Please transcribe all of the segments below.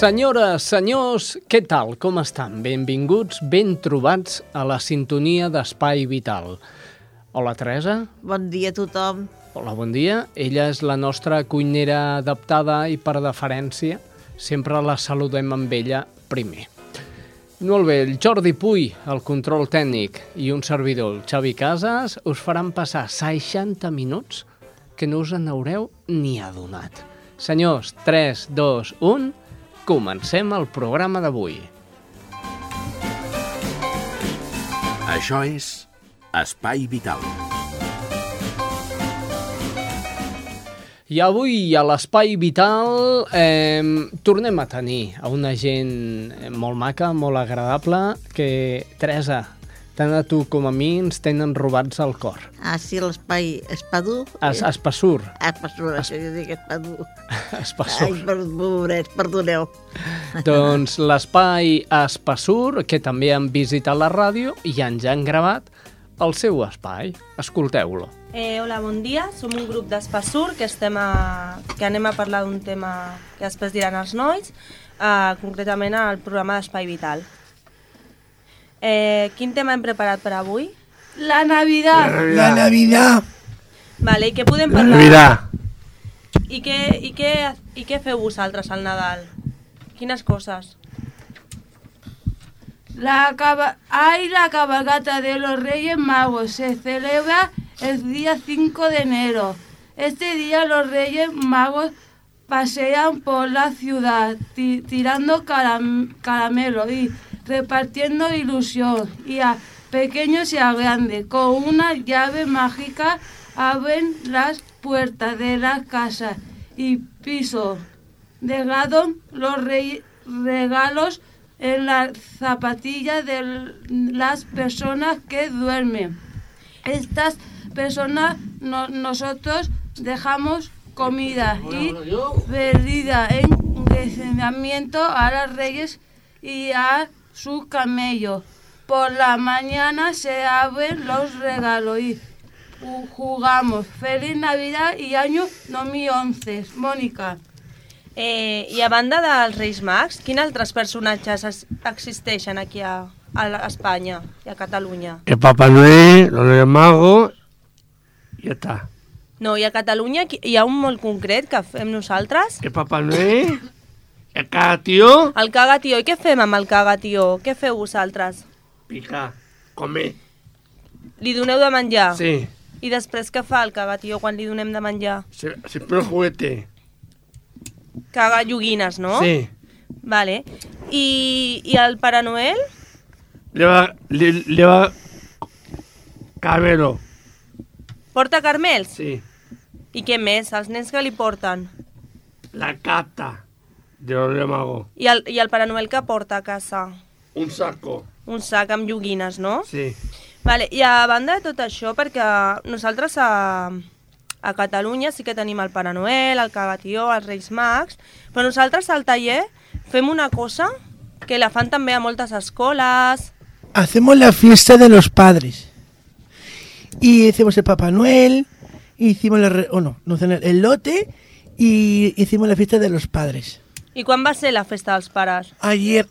Senyores, senyors, què tal? Com estan? Benvinguts, ben trobats a la sintonia d'Espai Vital. Hola, Teresa. Bon dia a tothom. Hola, bon dia. Ella és la nostra cuinera adaptada i per deferència sempre la saludem amb ella primer. Molt bé, el Jordi Puy, el control tècnic, i un servidor, el Xavi Casas, us faran passar 60 minuts que no us en haureu ni adonat. Senyors, 3, 2, 1, comencem el programa d'avui. Això és Espai Vital. I avui a l'Espai Vital eh, tornem a tenir a una gent molt maca, molt agradable, que, Teresa, tant a tu com a mi ens tenen robats al cor. Ah, sí, l'espai Espadú. Es, Espassur. Ah, Espassur, això jo dic Espadú. Espassur. Ai, per, pobrets, perdoneu. doncs l'espai Espassur, que també han visitat la ràdio i ens han gravat el seu espai. Escolteu-lo. Eh, hola, bon dia. Som un grup d'Espassur que, estem a, que anem a parlar d'un tema que després diran els nois, eh, concretament al programa d'Espai Vital. Eh, quin tema hem preparat per avui? La Navidad. La Navidad. Vale, i què podem parlar? Navidad. I què, i, què, I què feu vosaltres al Nadal? Quines coses? La caba... Hay la cabalgata de los Reyes Magos. Se celebra el día 5 de enero. Este día los Reyes Magos pasean por la ciudad ti- tirando caram- caramelo y repartiendo ilusión. Y a pequeños y a grandes, con una llave mágica, abren las puertas de la casa y piso. Dejaron los regalos en la zapatilla de las personas que duermen. Estas personas, no- nosotros dejamos comida y bebida en recibimiento a los reyes y a su camello. Por la mañana se abren los regalos y ju- jugamos. Feliz Navidad y año 2011. Mónica. Eh, I a banda dels Reis Mags, quins altres personatges es, existeixen aquí a, a Espanya i a Catalunya? El Papá Noel, los Reyes Magos, y ya está. No, i a Catalunya hi ha un molt concret que fem nosaltres? El Papá Noel, el cada tío, El cagatió. I què fem amb el cagatió? Què feu vosaltres? pica, come. Li doneu de menjar? Sí, I després què fa el cagatió quan li donem de menjar? se, se el juguete. Caga joguines, no? Sí, Vale. I, I el Pare Noel? le va, le, le va cabelo. Porta carmels? Sí, I què més? Els nens que li porten? la cata de Magos. I el, I el Pare Noel que porta a casa? Un saco. Un sac amb joguines, no? Sí, Vale. I a banda de tot això, perquè nosaltres a, a Catalunya sí que tenim el Pare Noel, el Cagatió, els Reis Mags, però nosaltres al taller fem una cosa que la fan també a moltes escoles, hacemos la fiesta de los padres. Y hicimos el Papá Noel, hicimos la re- o no, no, el el lote y hicimos la fiesta de los padres. I quan va ser la festa dels pares? Ayer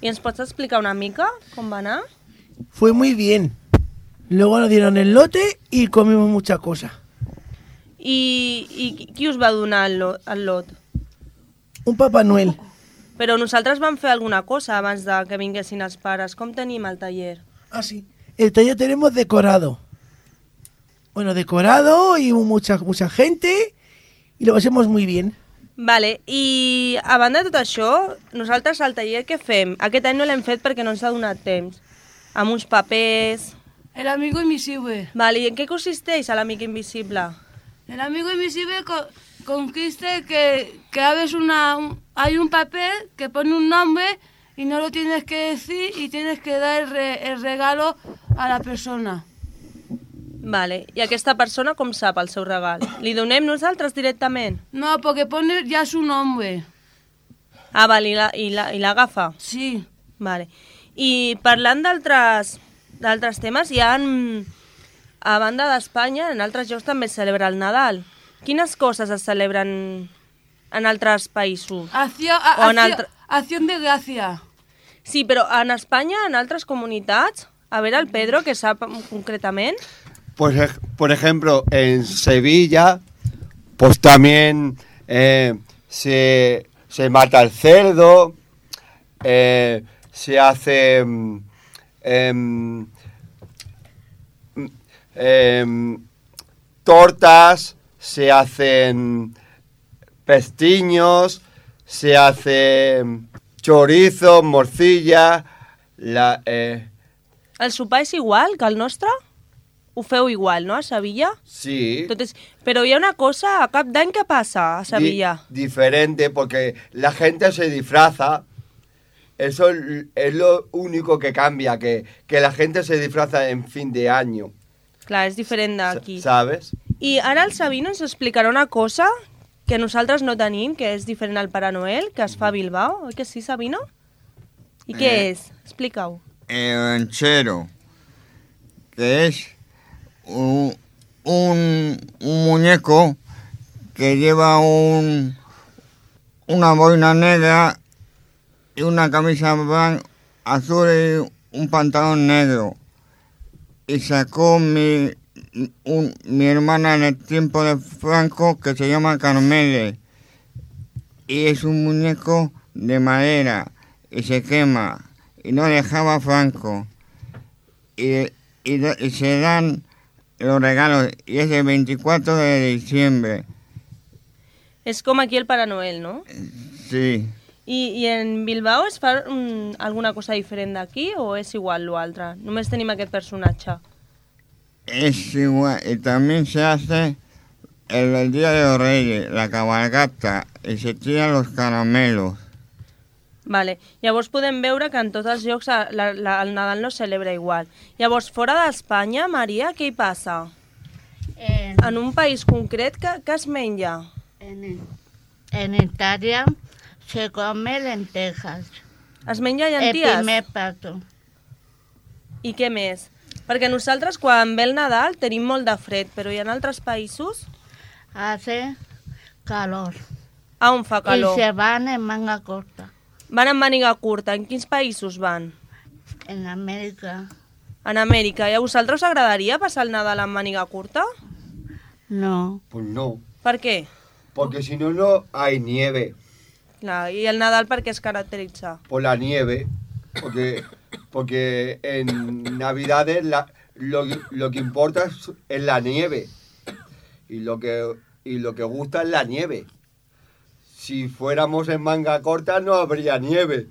I ens pots explicar una mica com va anar? fue muy bien. Luego nos dieron el lote y comimos mucha cosa. I, i qui us va donar el lot, el lot? Un Papá Noel. Però nosaltres vam fer alguna cosa abans de que vinguessin els pares. Com tenim el taller? Ah, sí. el taller tenemos decorado. Bueno, decorado y mucha, mucha gente y lo pasemos muy bien. Vale, i a banda de tot això, nosaltres al taller què fem? Aquest any no l'hem fet perquè no ens ha donat temps. Amb uns papers... El amigo invisible. Vale, i en què consisteix l'amic invisible? El amigo invisible co- consiste que, que abres una, un- hay un papel que pone un nombre y no lo tienes que decir y tienes que dar el, re- el regalo a la persona. Vale, i aquesta persona com sap el seu regal? Li donem nosaltres directament? No, porque pone ya su nombre. Ah, vale, i la- i la- i l'agafa? Sí. Vale. I parlant d'altres temes, hi ha, a banda d'Espanya, en altres llocs també es celebra el Nadal. Quines coses es celebren en altres països? Acción, a- O en altre- acción de gracia. Sí, però en Espanya, en altres comunitats, a veure el Pedro, que sap concretament. Pues, por ejemplo, en Sevilla, pues también eh, se, se mata el cerdo, eh, se hace mm, mm, em, tortas, se hacen pestiños, se hacen chorizo, morcilla, la, eh, El sopar és igual que el nostre? Ho feu igual, no, a Sevilla? sí. Tot és... Però hi ha una cosa, a cap d'any què passa a Sevilla? Di- diferente porque la gente se disfraza. Eso es lo único que cambia, que, que la gente se disfraza en fin de año. Clar, és diferent d'aquí. ¿Sabes? I ara el Sabino ens explicarà una cosa que nosaltres no tenim, que és diferent al Pare Noel, que es fa a Bilbao. Oi que sí, Sabino? I què Eh. és? Explica-ho. el ranchero, que es un, un, muñeco que lleva un, una boina negra y una camisa azul y un pantalón negro. Y sacó mi, un- mi hermana en el tiempo de Franco que se llama Carmele. Y es un muñeco de madera y se quema y no dejaba Franco. Y, y, y se dan los regalos y es el 24 de diciembre. És com aquí el Pare Noel, no? Sí, I, i en Bilbao es mm, alguna cosa diferent d'aquí o és igual l'altre? Només tenim aquest personatge. es igual. Y también se hace el, el Día de los Reyes, la cabalgata, y se tiran los caramelos. Vale. Llavors podem veure que en tots els llocs a- la, la, el Nadal no es celebra igual. Llavors, fora d'Espanya, Maria, què hi passa? En, En un país concret, què, què es menja? en, en Italia se come lentejas. Es menja El llenties? primer plato. I què més? Perquè nosaltres, quan ve el Nadal, tenim molt de fred, però hi ha altres països Hace calor. a on fa calor. Y se van en manga corta. Van en màniga curta. En quins països van? En América. En Amèrica. I a vosaltres us agradaria passar el Nadal amb màniga curta? No. Pues no. Per què? Porque si no, no hay nieve. Clar, I el Nadal per què es caracteritza? Por la nieve. Porque, porque en Navidades la- lo, lo que importa es, es la nieve. Y lo, que, y lo que gusta es la nieve. Si fuéramos en manga corta no habría nieve.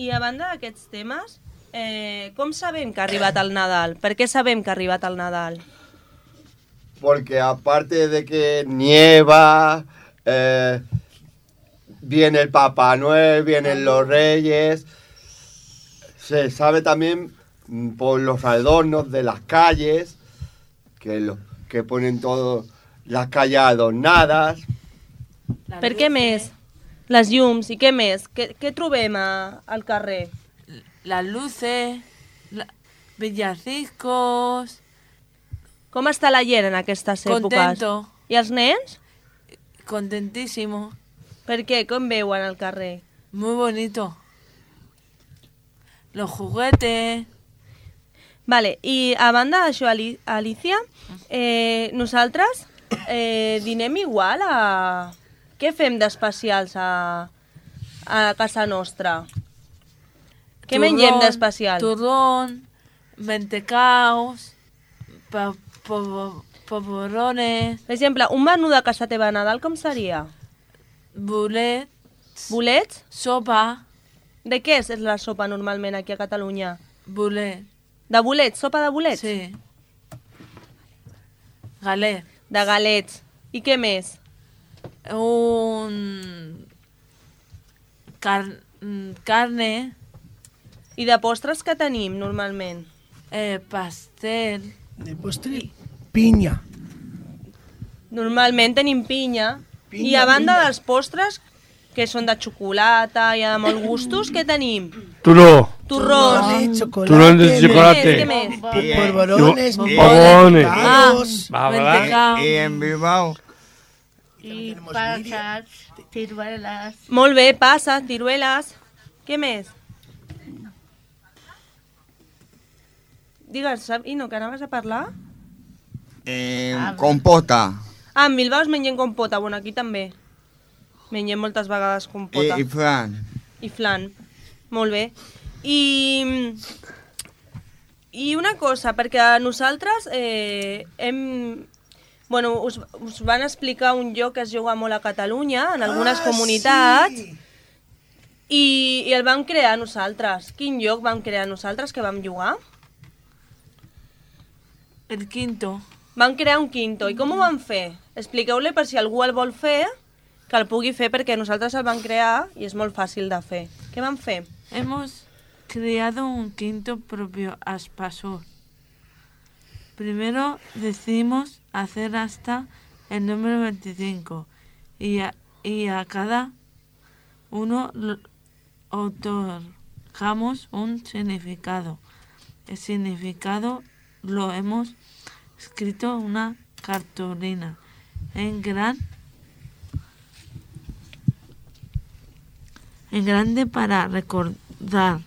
I a banda d'aquests temes, eh, com sabem que ha arribat el Nadal? Per què sabem que ha arribat el Nadal? Porque aparte de que nieva, eh, viene el Papá Noel, vienen los Reyes, se sabe también mm, por los adornos de las calles, que, lo, que ponen todo las calles adornadas. Per què més? Les llums, i què més? Què, què trobem a, al carrer? Las luces, la- villancicos. Com està la gent en aquestes èpoques? Contento. I els nens? Contentísimo. Per què? Com veuen al carrer? Muy bonito. Los juguetes. Vale, i a banda d'això, Ali Alicia, eh, nosaltres eh, dinem igual a... Què fem d'especials a, a casa nostra? Què mengem d'especial? Turrón, mentecaos, pa, Per exemple, un menú de casa teva a Nadal com seria? bolet, Bolets? sopa, De què és la sopa normalment aquí a Catalunya? bolet, De bolets? Sopa de bolets? sí. Galet, De galets. I què més? Un... Car... carne, I de postres que tenim normalment? eh, pastel, De postre, piña. Normalment tenim pinya. I Pinya, a banda pinya. dels postres, que són de xocolata i de molts gustos, què tenim? Turó. Chocolate. Turrón de chocolate. Què més? Y, Polvorones, bombones. en Bilbao, Y pasas, ciruelas. Molt bé, passa, cirueles. Què més? Digues, Sabino, que anaves a parlar? eh, compota Ah, en Bilbao es mengen compota, bueno, aquí també. Mengem moltes vegades compota. y flan. I flan. Molt bé. I, I una cosa, perquè nosaltres eh, hem... Bueno, us, us van explicar un joc que es juga molt a Catalunya, en algunes Ah, comunitats, sí. i, i el vam crear nosaltres. Quin joc vam crear nosaltres que vam jugar? el quinto, Vam crear un quinto. I com ho vam fer? Expliqueu-li per si algú el vol fer, que el pugui fer, perquè nosaltres el vam crear i és molt fàcil de fer. Què vam fer? hemos creado un quinto propio Aspasur. Primero decidimos hacer hasta el número 25 y a, y a cada uno otorgamos un significado. El significado lo hemos escrito en una cartulina en gran en grande para recordar.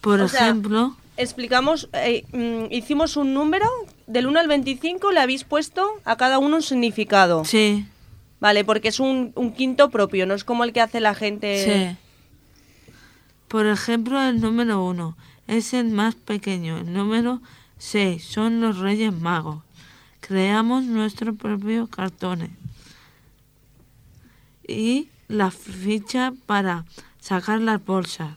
Por O sea, ejemplo, explicamos, eh, mm, hicimos un número del 1 al 25, le habéis puesto a cada uno un significado. sí, Vale, porque es un, un quinto propio, no es como el que hace la gente. sí. Por ejemplo, el número uno es el más pequeño. El número 6 son los Reyes Magos. Creamos nuestro propio cartón. Y la ficha para sacar las bolsas.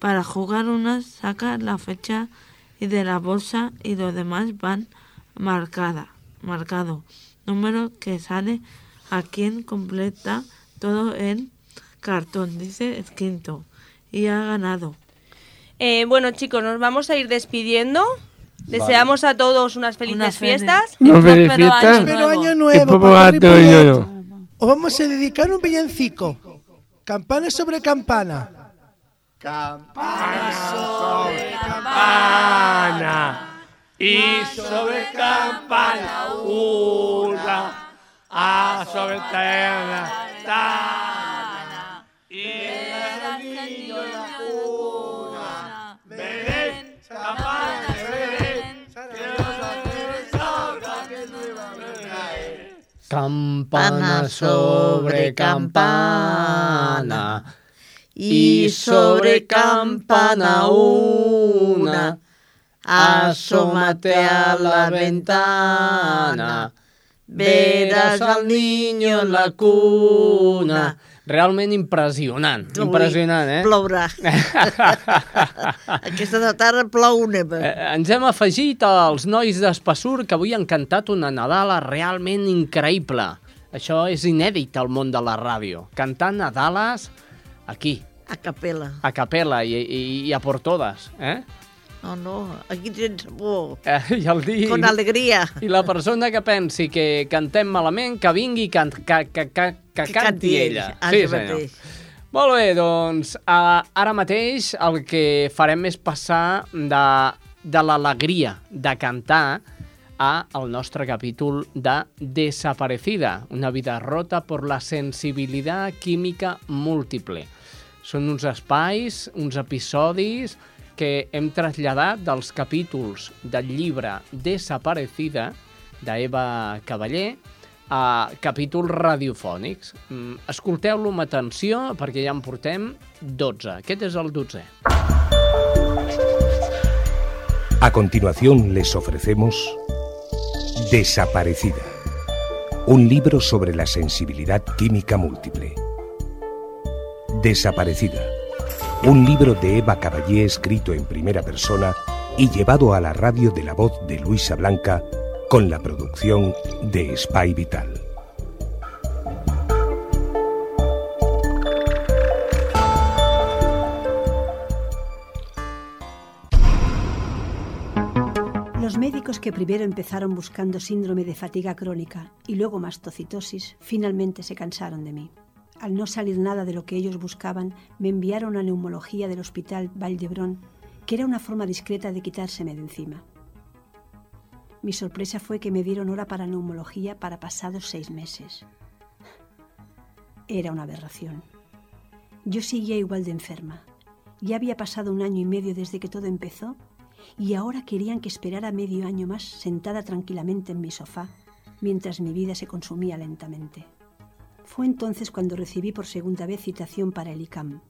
Para jugar una saca la fecha y de la bolsa y los demás van marcada, marcado. Número que sale a quien completa todo el cartón, dice el quinto. Y ha ganado. Eh, bueno, chicos, nos vamos a ir despidiendo. Deseamos a todos unas felices Unas fiestas. Felicitas. año Pero nuevo. año. Os vamos a dedicar un villancico. Campana sobre campana. Campana y sobre campana una a sobre terra tana. Y el niño en la cuna Belén, campana de Belén que los ángeles salgan que no iban a caer. Campana sobre campana Y sobre campana una, asómate a la ventana, verás al niño en la cuna. Realment impressionant, Avui impressionant, eh? Plourà. Aquesta tarda plou neva. Eh, Ens hem afegit als nois d'Espassur que avui han cantat una Nadala realment increïble. Això és inèdit al món de la ràdio. Cantar Nadales aquí, A capella. a capella i, i, i a por todas. Eh? No, no, aquí tens por. Eh, I el dir... Con alegria. I la persona que pensi que cantem malament, que vingui i can, que, que, que, que, Que canti ella. Ah, Sí, senyor. mateix. Molt bé, doncs uh, ara mateix el que farem és passar de, de l'alegria de cantar a el nostre capítol de Desaparecida, una vida rota por la sensibilitat química múltiple. Són uns espais, uns episodis que hem traslladat dels capítols del llibre Desaparecida d'Eva Cavaller a capítols radiofònics. Mm, Escolteu-lo amb atenció perquè ja en portem 12. Aquest és el 12è. A continuación les ofrecemos Desaparecida, un libro sobre la sensibilidad química múltiple. Desaparecida, un libro de Eva Caballé escrito en primera persona y llevado a la radio de la voz de Luisa Blanca con la producción de Spy Vital. Los médicos que primero empezaron buscando síndrome de fatiga crónica y luego mastocitosis finalmente se cansaron de mí. Al no salir nada de lo que ellos buscaban, me enviaron a neumología del Hospital Valdebrón, que era una forma discreta de quitárseme de encima. Mi sorpresa fue que me dieron hora para neumología para pasados seis meses. Era una aberración. Yo seguía igual de enferma. Ya había pasado un año y medio desde que todo empezó y ahora querían que esperara medio año más sentada tranquilamente en mi sofá mientras mi vida se consumía lentamente. Fue entonces cuando recibí por segunda vez citación para el ICAM.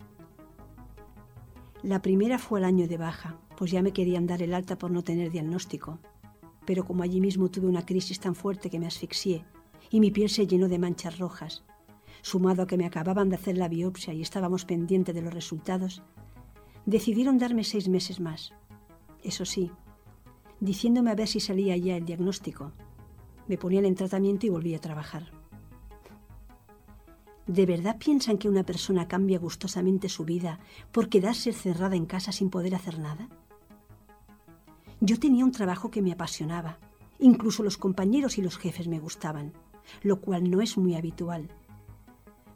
La primera fue al año de baja, pues ya me querían dar el alta por no tener diagnóstico. Pero como allí mismo tuve una crisis tan fuerte que me asfixié y mi piel se llenó de manchas rojas, sumado a que me acababan de hacer la biopsia y estábamos pendientes de los resultados, decidieron darme seis meses más. Eso sí, diciéndome a ver si salía ya el diagnóstico. Me ponían en tratamiento y volví a trabajar. ¿De verdad piensan que una persona cambia gustosamente su vida por quedarse cerrada en casa sin poder hacer nada? Yo tenía un trabajo que me apasionaba. Incluso los compañeros y los jefes me gustaban, lo cual no es muy habitual.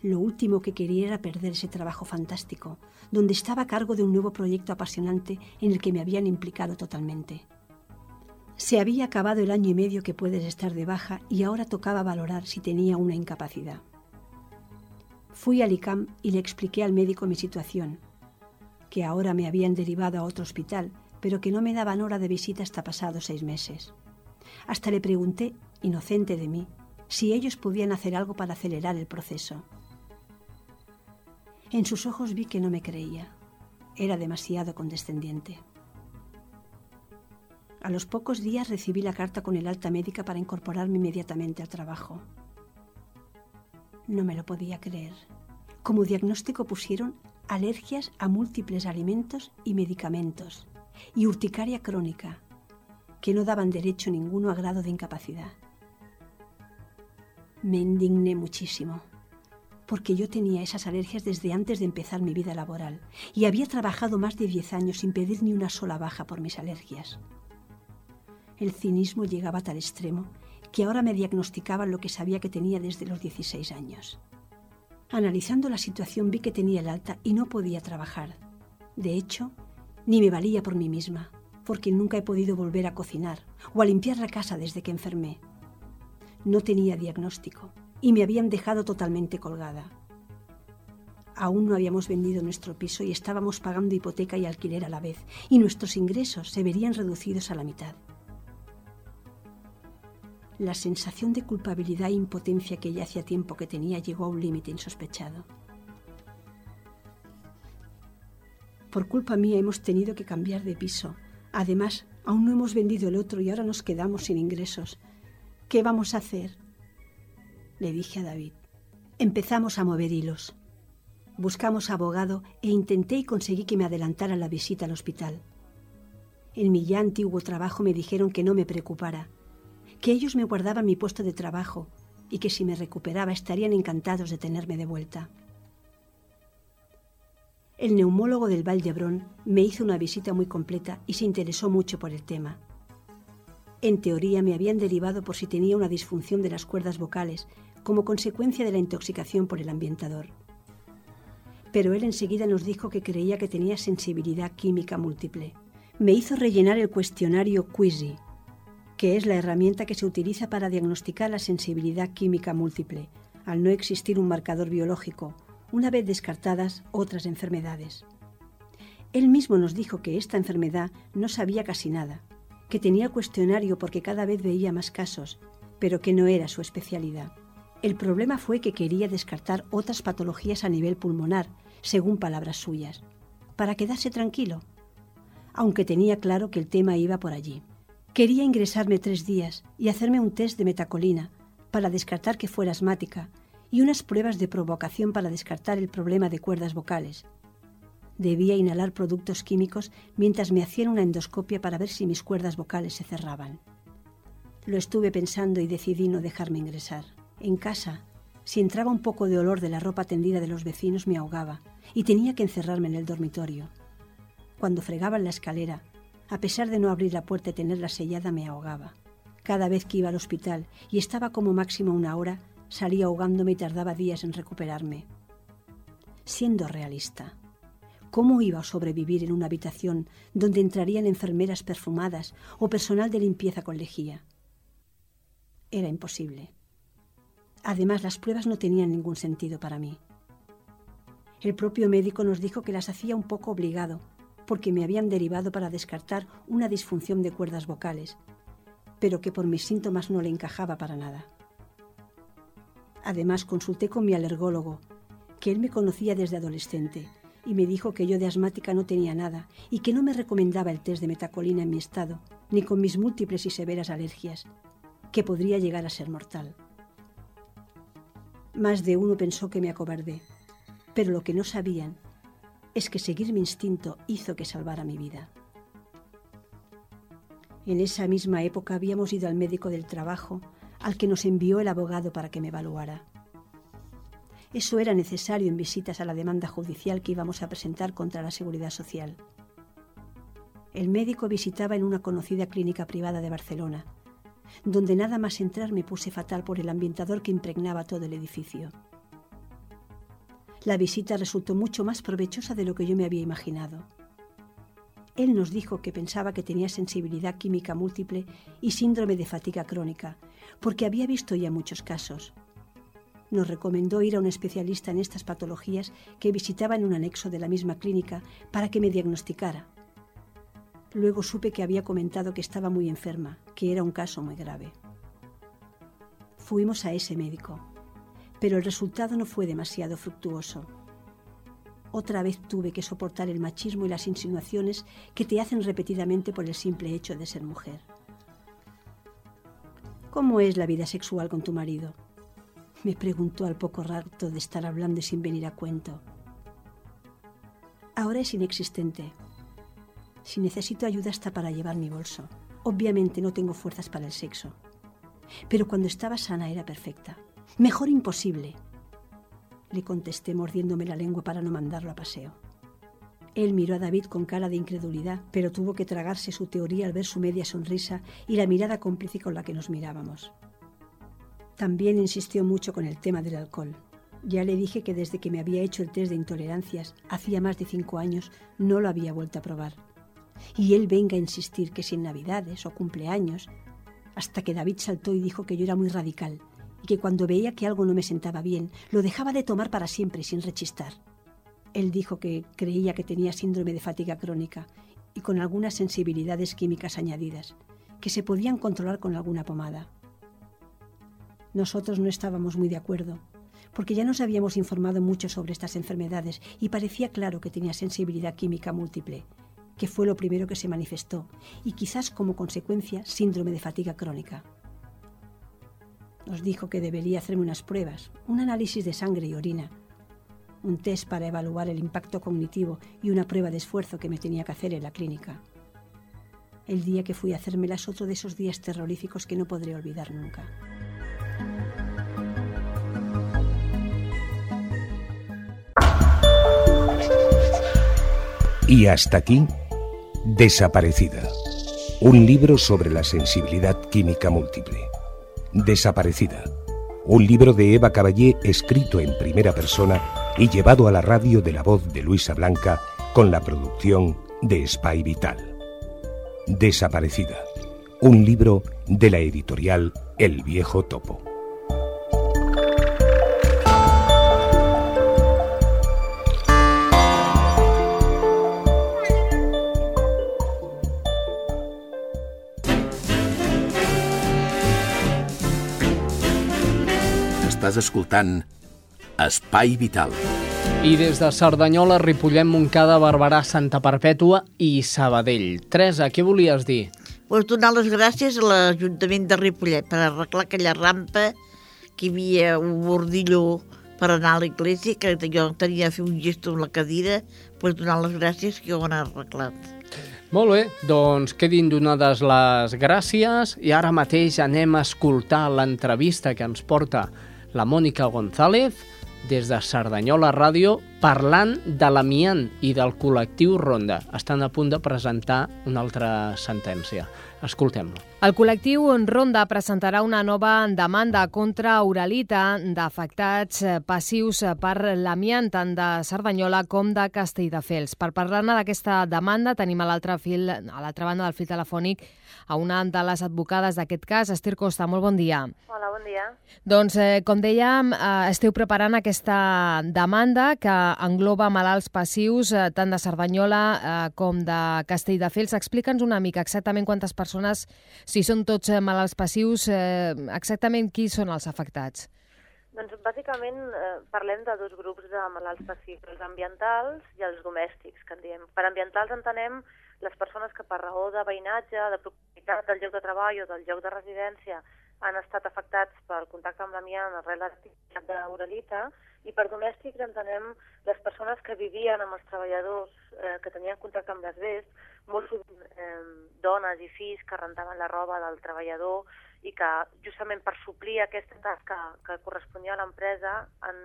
Lo último que quería era perder ese trabajo fantástico, donde estaba a cargo de un nuevo proyecto apasionante en el que me habían implicado totalmente. Se había acabado el año y medio que puedes estar de baja y ahora tocaba valorar si tenía una incapacidad. Fui al ICAM y le expliqué al médico mi situación, que ahora me habían derivado a otro hospital, pero que no me daban hora de visita hasta pasados seis meses. Hasta le pregunté, inocente de mí, si ellos podían hacer algo para acelerar el proceso. En sus ojos vi que no me creía. Era demasiado condescendiente. A los pocos días recibí la carta con el alta médica para incorporarme inmediatamente al trabajo. No me lo podía creer. Como diagnóstico pusieron alergias a múltiples alimentos y medicamentos y urticaria crónica, que no daban derecho ninguno a grado de incapacidad. Me indigné muchísimo, porque yo tenía esas alergias desde antes de empezar mi vida laboral y había trabajado más de 10 años sin pedir ni una sola baja por mis alergias. El cinismo llegaba a tal extremo que ahora me diagnosticaban lo que sabía que tenía desde los 16 años. Analizando la situación vi que tenía el alta y no podía trabajar. De hecho, ni me valía por mí misma, porque nunca he podido volver a cocinar o a limpiar la casa desde que enfermé. No tenía diagnóstico y me habían dejado totalmente colgada. Aún no habíamos vendido nuestro piso y estábamos pagando hipoteca y alquiler a la vez, y nuestros ingresos se verían reducidos a la mitad. La sensación de culpabilidad e impotencia que ya hacía tiempo que tenía llegó a un límite insospechado. Por culpa mía hemos tenido que cambiar de piso. Además, aún no hemos vendido el otro y ahora nos quedamos sin ingresos. ¿Qué vamos a hacer? Le dije a David. Empezamos a mover hilos. Buscamos abogado e intenté y conseguí que me adelantara la visita al hospital. En mi ya antiguo trabajo me dijeron que no me preocupara, que ellos me guardaban mi puesto de trabajo y que si me recuperaba estarían encantados de tenerme de vuelta. El neumólogo del Val d'Hebron me hizo una visita muy completa y se interesó mucho por el tema. En teoría me habían derivado por si tenía una disfunción de las cuerdas vocales como consecuencia de la intoxicación por el ambientador. Pero él enseguida nos dijo que creía que tenía sensibilidad química múltiple. Me hizo rellenar el cuestionario QUIZI, que es la herramienta que se utiliza para diagnosticar la sensibilidad química múltiple, al no existir un marcador biológico, una vez descartadas otras enfermedades. Él mismo nos dijo que esta enfermedad no sabía casi nada, que tenía cuestionario porque cada vez veía más casos, pero que no era su especialidad. El problema fue que quería descartar otras patologías a nivel pulmonar, según palabras suyas, para quedarse tranquilo. aunque tenía claro que el tema iba por allí. Quería ingresarme tres días y hacerme un test de metacolina para descartar que fuera asmática y unas pruebas de provocación para descartar el problema de cuerdas vocales. Debía inhalar productos químicos mientras me hacían una endoscopia para ver si mis cuerdas vocales se cerraban. Lo estuve pensando y decidí no dejarme ingresar. En casa, si entraba un poco de olor de la ropa tendida de los vecinos me ahogaba y tenía que encerrarme en el dormitorio. Cuando fregaba en la escalera, a pesar de no abrir la puerta y tenerla sellada, me ahogaba. Cada vez que iba al hospital y estaba como máximo una hora, salía ahogándome y tardaba días en recuperarme. Siendo realista, ¿cómo iba a sobrevivir en una habitación donde entrarían enfermeras perfumadas o personal de limpieza con lejía? Era imposible. Además, las pruebas no tenían ningún sentido para mí. El propio médico nos dijo que las hacía un poco obligado, porque me habían derivado para descartar una disfunción de cuerdas vocales, pero que por mis síntomas no le encajaba para nada. Además, consulté con mi alergólogo, que él me conocía desde adolescente, y me dijo que yo de asmática no tenía nada y que no me recomendaba el test de metacolina en mi estado, ni con mis múltiples y severas alergias, que podría llegar a ser mortal. Más de uno pensó que me acobardé, pero lo que no sabían es que seguir mi instinto hizo que salvara mi vida. En esa misma época habíamos ido al médico del trabajo, al que nos envió el abogado para que me evaluara. Eso era necesario en visitas a la demanda judicial que íbamos a presentar contra la Seguridad Social. El médico visitaba en una conocida clínica privada de Barcelona, donde nada más entrar me puse fatal por el ambientador que impregnaba todo el edificio. La visita resultó mucho más provechosa de lo que yo me había imaginado. Él nos dijo que pensaba que tenía sensibilidad química múltiple y síndrome de fatiga crónica, porque había visto ya muchos casos. Nos recomendó ir a un especialista en estas patologías que visitaba en un anexo de la misma clínica para que me diagnosticara. Luego supe que había comentado que estaba muy enferma, que era un caso muy grave. Fuimos a ese médico pero el resultado no fue demasiado fructuoso. Otra vez tuve que soportar el machismo y las insinuaciones que te hacen repetidamente por el simple hecho de ser mujer. ¿Cómo es la vida sexual con tu marido? Me preguntó al poco rato de estar hablando sin venir a cuento. Ahora es inexistente. Si necesito ayuda hasta para llevar mi bolso. Obviamente no tengo fuerzas para el sexo. Pero cuando estaba sana era perfecta. Mejor imposible. Le contesté mordiéndome la lengua para no mandarlo a paseo. Él miró a David con cara de incredulidad, pero tuvo que tragarse su teoría al ver su media sonrisa y la mirada cómplice con la que nos mirábamos. También insistió mucho con el tema del alcohol. Ya le dije que desde que me había hecho el test de intolerancias, hacía más de cinco años, no lo había vuelto a probar. Y él venga a insistir que si en Navidades o cumpleaños, hasta que David saltó y dijo que yo era muy radical, y que cuando veía que algo no me sentaba bien, lo dejaba de tomar para siempre sin rechistar. Él dijo que creía que tenía síndrome de fatiga crónica y con algunas sensibilidades químicas añadidas, que se podían controlar con alguna pomada. Nosotros no estábamos muy de acuerdo, porque ya nos habíamos informado mucho sobre estas enfermedades y parecía claro que tenía sensibilidad química múltiple, que fue lo primero que se manifestó, y quizás como consecuencia síndrome de fatiga crónica. Nos dijo que debería hacerme unas pruebas, un análisis de sangre y orina, un test para evaluar el impacto cognitivo y una prueba de esfuerzo que me tenía que hacer en la clínica. El día que fui a hacérmelas otro de esos días terroríficos que no podré olvidar nunca. Y hasta aquí, Desaparecida, un libro sobre la sensibilidad química múltiple. Desaparecida. Un libro de Eva Caballé escrito en primera persona y llevado a la radio de la voz de Luisa Blanca con la producción de Spy Vital. Desaparecida. Un libro de la editorial El Viejo Topo. Estàs escoltant Espai Vital. I des de Cerdanyola, Ripollet, Montcada, Barberà, Santa Perpètua i Sabadell. Teresa, què volies dir? Pues donar les gràcies a l'Ajuntament de Ripollet per arreglar aquella rampa que hi havia un bordillo per anar a l'església, que jo tenia de fer un gesto amb la cadira, pues donar les gràcies que ho han arreglat. Molt bé, doncs quedin donades les gràcies i ara mateix anem a escoltar l'entrevista que ens porta la Mònica González des de Cerdanyola Ràdio parlant de l'amiant i del col·lectiu Ronda. Estan a punt de presentar una altra sentència. Escoltem-lo. El col·lectiu Ronda presentarà una nova demanda contra Uralita d'afectats passius per l'amiant tant de Cerdanyola com de Castelldefels. Per parlar-ne d'aquesta demanda tenim a l'altre fil, a l'altra banda del fil telefònic a una de les advocades d'aquest cas, Estir Costa. Molt bon dia. Hola, bon dia. Doncs, eh, com dèiem, eh, esteu preparant aquesta demanda que engloba malalts passius eh, tant de Cerdanyola eh, com de Castelldefels. Explica'ns una mica exactament quantes persones, si són tots eh, malalts passius, eh, exactament qui són els afectats. Doncs bàsicament eh, parlem de dos grups de malalts passius, els ambientals i els domèstics, que en diem. Per ambientals entenem les persones que per raó de veïnatge, de proximitat del lloc de treball o del lloc de residència han estat afectats pel contacte amb l'amiant arrel de l'activitat d'uralita i per domèstics entenem les persones que vivien amb els treballadors eh, que tenien contacte amb l'asbest, molt sovint eh, dones i fills que rentaven la roba del treballador i que justament per suplir aquesta tasca que corresponia a l'empresa han,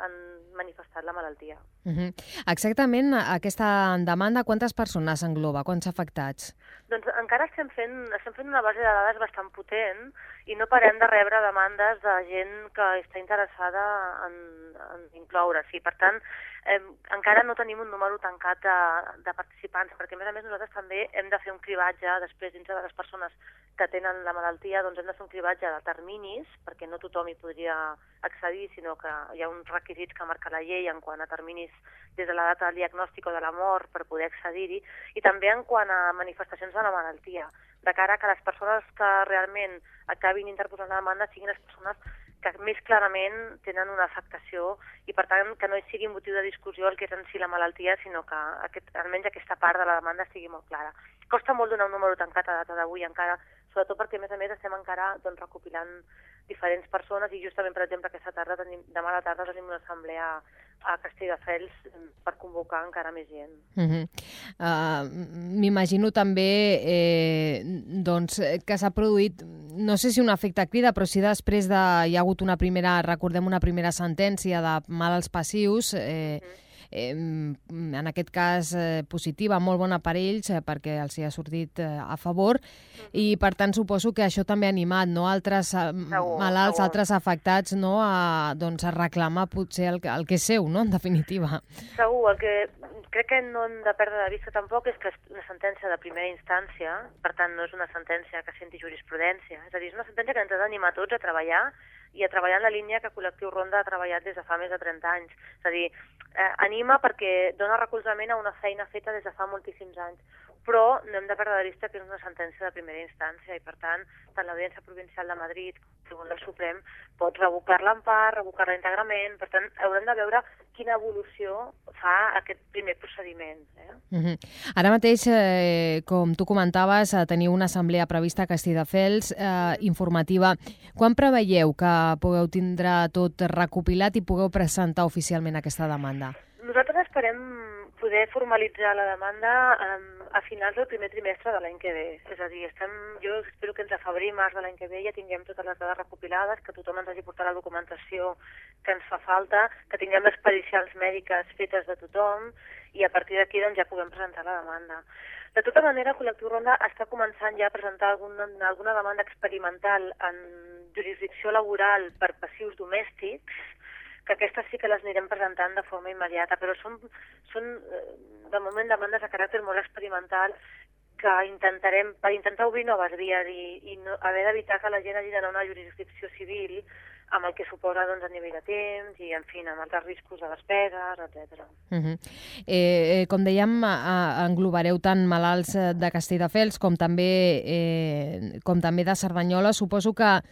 han manifestat la malaltia. Uh -huh. Exactament aquesta demanda, quantes persones engloba, quants afectats? Doncs encara estem fent, estem fent una base de dades bastant potent i no parem de rebre demandes de gent que està interessada en, en incloure-s'hi. Per tant, eh, encara no tenim un número tancat de, de participants, perquè a més a més nosaltres també hem de fer un cribatge després dintre de les persones que tenen la malaltia, doncs hem de fer un cribatge de terminis, perquè no tothom hi podria accedir, sinó que hi ha uns requisits que marca la llei en quant a terminis des de la data del diagnòstic o de la mort per poder accedir-hi, i també en quant a manifestacions de la malaltia, de cara que les persones que realment acabin interposant la demanda siguin les persones que més clarament tenen una afectació i, per tant, que no sigui motiu de discussió el que és en si la malaltia, sinó que aquest, almenys aquesta part de la demanda estigui molt clara. Costa molt donar un número tancat a data d'avui encara, sobretot perquè, a més a més, estem encara doncs, recopilant diferents persones i justament, per exemple, aquesta tarda, tenim, demà a la tarda tenim una assemblea a Castelldefels per convocar encara més gent. Uh -huh. uh, M'imagino també eh, doncs, que s'ha produït, no sé si un efecte crida, però si després de, hi ha hagut una primera, recordem una primera sentència de malalts passius, eh, uh -huh eh, en aquest cas eh, positiva, molt bona per ells eh, perquè els hi ha sortit eh, a favor i per tant suposo que això també ha animat no? altres eh, Segur, malalts, segur. altres afectats no? a, doncs, a reclamar potser el, que- el que és seu, no? en definitiva. Segur, el que crec que no hem de perdre de vista tampoc és que és una sentència de primera instància, per tant no és una sentència que senti jurisprudència, és a dir, és una sentència que ens ha d'animar tots a treballar i a treballar en la línia que Col·lectiu Ronda ha treballat des de fa més de 30 anys. És a dir, eh, anima perquè dona recolzament a una feina feta des de fa moltíssims anys, però no hem de perdre de vista que és una sentència de primera instància i, per tant, tant l'Audiència Provincial de Madrid com el Tribunal Suprem pot revocar-la en part, revocar-la íntegrament, per tant, haurem de veure quina evolució fa aquest primer procediment. Eh? Uh -huh. Ara mateix, eh, com tu comentaves, eh, teniu una assemblea prevista a Castelldefels eh, informativa. Quan preveieu que pugueu tindre tot recopilat i pugueu presentar oficialment aquesta demanda? Nosaltres esperem poder formalitzar la demanda a finals del primer trimestre de l'any que ve. És a dir, estem, jo espero que entre febrer i març de l'any que ve ja tinguem totes les dades recopilades, que tothom ens hagi portat la documentació que ens fa falta, que tinguem les pericials mèdiques fetes de tothom i a partir d'aquí doncs, ja puguem presentar la demanda. De tota manera, Col·lectiu Ronda està començant ja a presentar alguna, alguna demanda experimental en jurisdicció laboral per passius domèstics, que aquestes sí que les anirem presentant de forma immediata, però són, són eh, de moment demandes de caràcter molt experimental que intentarem, per intentar obrir noves vies i, i no, haver d'evitar que la gent hagi d'anar a una jurisdicció civil amb el que suposa doncs, a nivell de temps i, en fi, amb altres riscos de despeses, etc. Uh -huh. eh, eh, com dèiem, englobareu tant malalts eh, de Castelldefels com també, eh, com també de Cerdanyola. Suposo que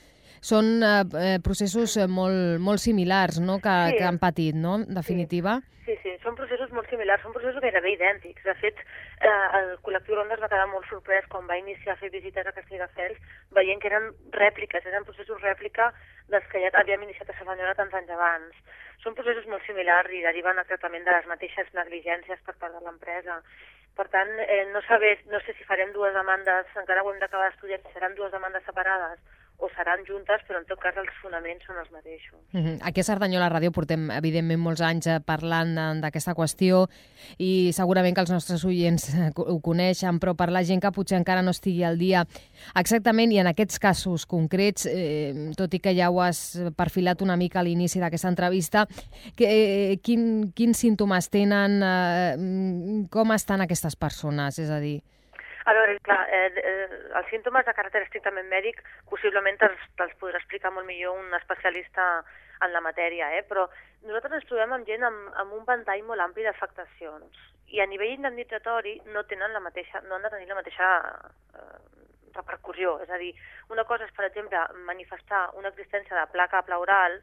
són eh, eh, processos eh, molt, molt similars no? que, Sí. que han patit, no? En definitiva. Sí, sí, són processos molt similars, són processos gairebé idèntics. De fet, eh, el col·lectiu Ronda es va quedar molt sorprès quan va iniciar a fer visites a Castelldefels, veient que eren rèpliques, eren processos rèplica dels que ja havíem iniciat a Cerdanyola tants anys abans. Són processos molt similars i deriven exactament de les mateixes negligències per part de l'empresa. Per tant, eh, no, saber, no sé si farem dues demandes, encara ho hem d'acabar d'estudiar, si seran dues demandes separades o seran juntes, però en tot cas els fonaments són els mateixos. Mhm. Aquí a Cerdanyola Ràdio portem, evidentment, molts anys eh, parlant eh, d'aquesta qüestió i segurament que els nostres oients eh, ho coneixen, però per la gent que potser encara no estigui al dia exactament, i en aquests casos concrets, eh, tot i que ja ho has perfilat una mica a l'inici d'aquesta entrevista, que, eh, quin, quins símptomes tenen, eh, mm, com estan aquestes persones? És a dir, A veure, clar, eh, eh, els símptomes de caràcter estrictament mèdic possiblement te'ls te podrà explicar molt millor un especialista en la matèria, eh? però nosaltres ens trobem amb gent amb, amb un ventall molt ampli d'afectacions i a nivell indemnitzatori no tenen la mateixa, no han de tenir la mateixa eh, repercussió. És a dir, una cosa és, per exemple, manifestar una existència de placa pleural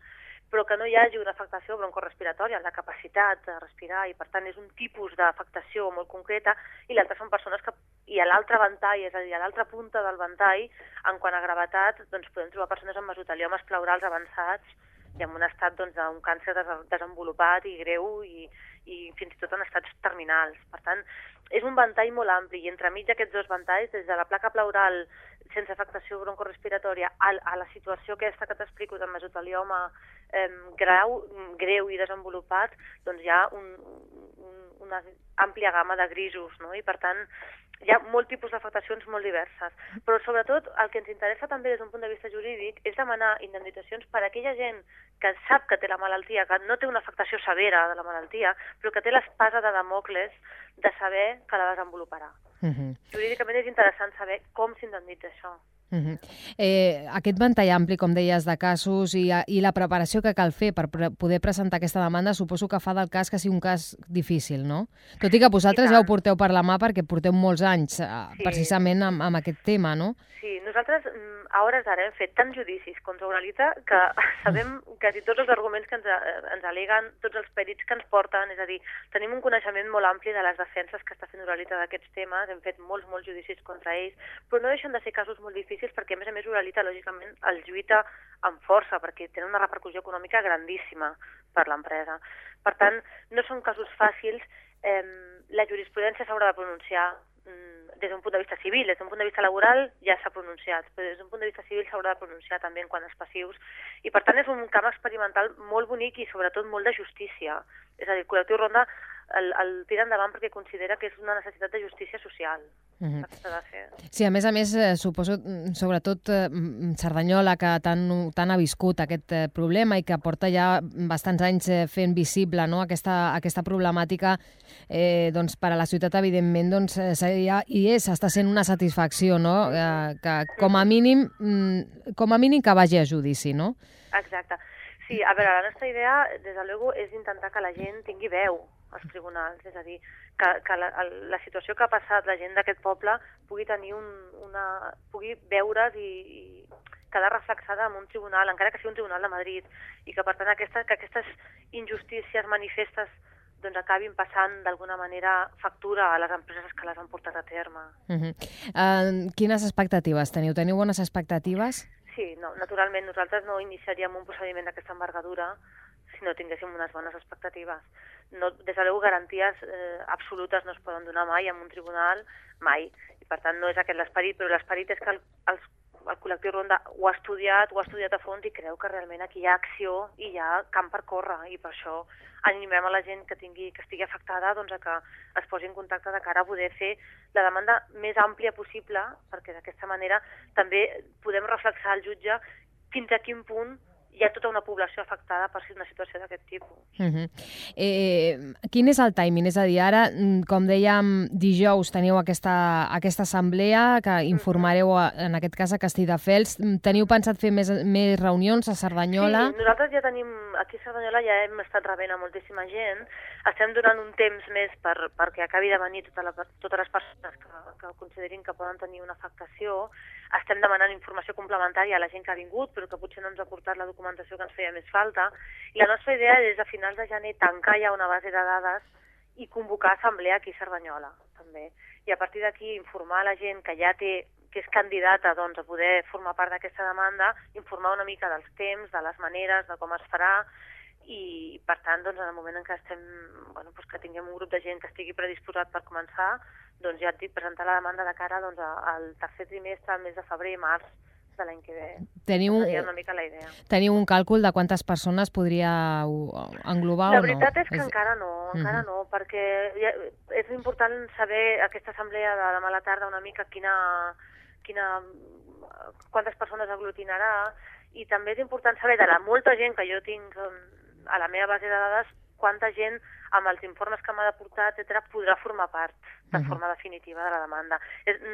però que no hi hagi una afectació broncorespiratòria la capacitat de respirar i per tant és un tipus d'afectació molt concreta i l'altra són persones que i a l'altre ventall, és a dir, a l'altra punta del ventall, en quant a gravetat, doncs podem trobar persones amb mesoteliomes pleurals avançats i amb un estat doncs, d'un càncer des desenvolupat i greu i, i fins i tot en estats terminals. Per tant, és un ventall molt ampli i entremig d'aquests dos ventalls, des de la placa pleural sense afectació broncorespiratòria a, a la situació aquesta que t'explico de mesotelioma eh, grau, greu i desenvolupat, doncs hi ha un, un, una àmplia gamma de grisos, no? i per tant hi ha molt tipus d'afectacions molt diverses. Però sobretot el que ens interessa també des d'un punt de vista jurídic és demanar indemnitzacions per a aquella gent que sap que té la malaltia, que no té una afectació severa de la malaltia, però que té l'espasa de Damocles de saber que la desenvoluparà. uh -huh. Jurídicament és interessant saber com s'indemnitza això. Uh -huh. eh, aquest ventall ampli, com deies, de casos i, i la preparació que cal fer per pre poder presentar aquesta demanda suposo que fa del cas que sigui un cas difícil, no? Tot i que vosaltres ja ho porteu per la mà perquè porteu molts anys eh, Sí. precisament amb, amb aquest tema, no? Sí, nosaltres mm, a hores d'ara hem fet tants judicis contra Uralita que sabem quasi tots els arguments que ens, eh, ens aleguen, tots els perits que ens porten, és a dir, tenim un coneixement molt ampli de les defenses que està fent Uralita d'aquests temes, hem fet molts, molts judicis contra ells, però no deixen de ser casos molt difícils perquè, a més a més, Uralita, lògicament, els lluita amb força perquè tenen una repercussió econòmica grandíssima per l'empresa. Per tant, no són casos fàcils, eh, la jurisprudència s'haurà de pronunciar mm, des d'un punt de vista civil, des d'un punt de vista laboral ja s'ha pronunciat, però des d'un punt de vista civil s'haurà de pronunciar també en quant als passius. I per tant és un camp experimental molt bonic i sobretot molt de justícia. És a dir, el col·lectiu Ronda el, el tira endavant perquè considera que és una necessitat de justícia social. Uh -huh. Sí, a més a més, eh, suposo, mm, sobretot eh, mm, Cerdanyola, que tant, tant ha viscut aquest eh, problema i que porta ja bastants anys eh, fent visible no, aquesta, aquesta problemàtica, eh, doncs, per a la ciutat, evidentment, doncs, eh, seria, i és, està sent una satisfacció, no? Eh, que com a mínim, mm, com a mínim que vagi a judici, no? Exacte. Sí, a veure, la nostra idea, des de luego, és intentar que la gent tingui veu als tribunals, és a dir, que, que la, la situació que ha passat la gent d'aquest poble pugui tenir un, una... pugui veure's i, i quedar reflexada en un tribunal, encara que sigui un tribunal de Madrid, i que per tant aquesta, que aquestes injustícies manifestes doncs acabin passant d'alguna manera factura a les empreses que les han portat a terme. Uh -huh. eh, quines expectatives teniu? Teniu bones expectatives? Sí, no, naturalment nosaltres no iniciaríem un procediment d'aquesta envergadura si no tinguéssim unes bones expectatives. No, des de luego, garanties eh, absolutes no es poden donar mai en un tribunal, mai. I per tant no és aquest l'esperit, però l'esperit és que el, els, el col·lectiu Ronda ho ha estudiat, ho ha estudiat a fons i creu que realment aquí hi ha acció i hi ha camp per córrer i per això animem a la gent que, tingui, que estigui afectada doncs, a que es posi en contacte de cara a poder fer la demanda més àmplia possible perquè d'aquesta manera també podem reflexar al jutge fins a quin punt hi ha tota una població afectada per una situació d'aquest tipus. Uh -huh. eh, quin és el timing? És a dir, ara, mm, com dèiem, dijous teniu aquesta, aquesta assemblea que informareu, a, en aquest cas, a Castelldefels. Mm, Teniu pensat fer més, més reunions a Cerdanyola? Sí, nosaltres ja tenim, aquí a Cerdanyola ja hem estat rebent a moltíssima gent, estem donant un temps més per, perquè acabi de venir tota la, totes les persones que, que considerin que poden tenir una afectació. Estem demanant informació complementària a la gent que ha vingut, però que potser no ens ha portat la documentació que ens feia més falta. I la nostra idea és a finals de gener tancar ja una base de dades i convocar assemblea aquí a Cerdanyola, també. I a partir d'aquí informar la gent que ja té que és candidata doncs, a poder formar part d'aquesta demanda, informar una mica dels temps, de les maneres, de com es farà, i per tant, doncs, en el moment en què estem, bueno, doncs que tinguem un grup de gent que estigui predisposat per començar, doncs ja et dic, presentar la demanda de cara doncs, al tercer trimestre, al mes de febrer i març de l'any que ve. Teniu, Seria una mica la idea. teniu un càlcul de quantes persones podria englobar La o no? veritat és que És- encara no, encara Mhm. no, perquè ja, és important saber aquesta assemblea de demà a la tarda una mica quina, quina, quantes persones aglutinarà i també és important saber de la molta gent que jo tinc em, a la meva base de dades quanta gent amb els informes que m'ha de portar, etc podrà formar part de Mhm. forma definitiva de la demanda.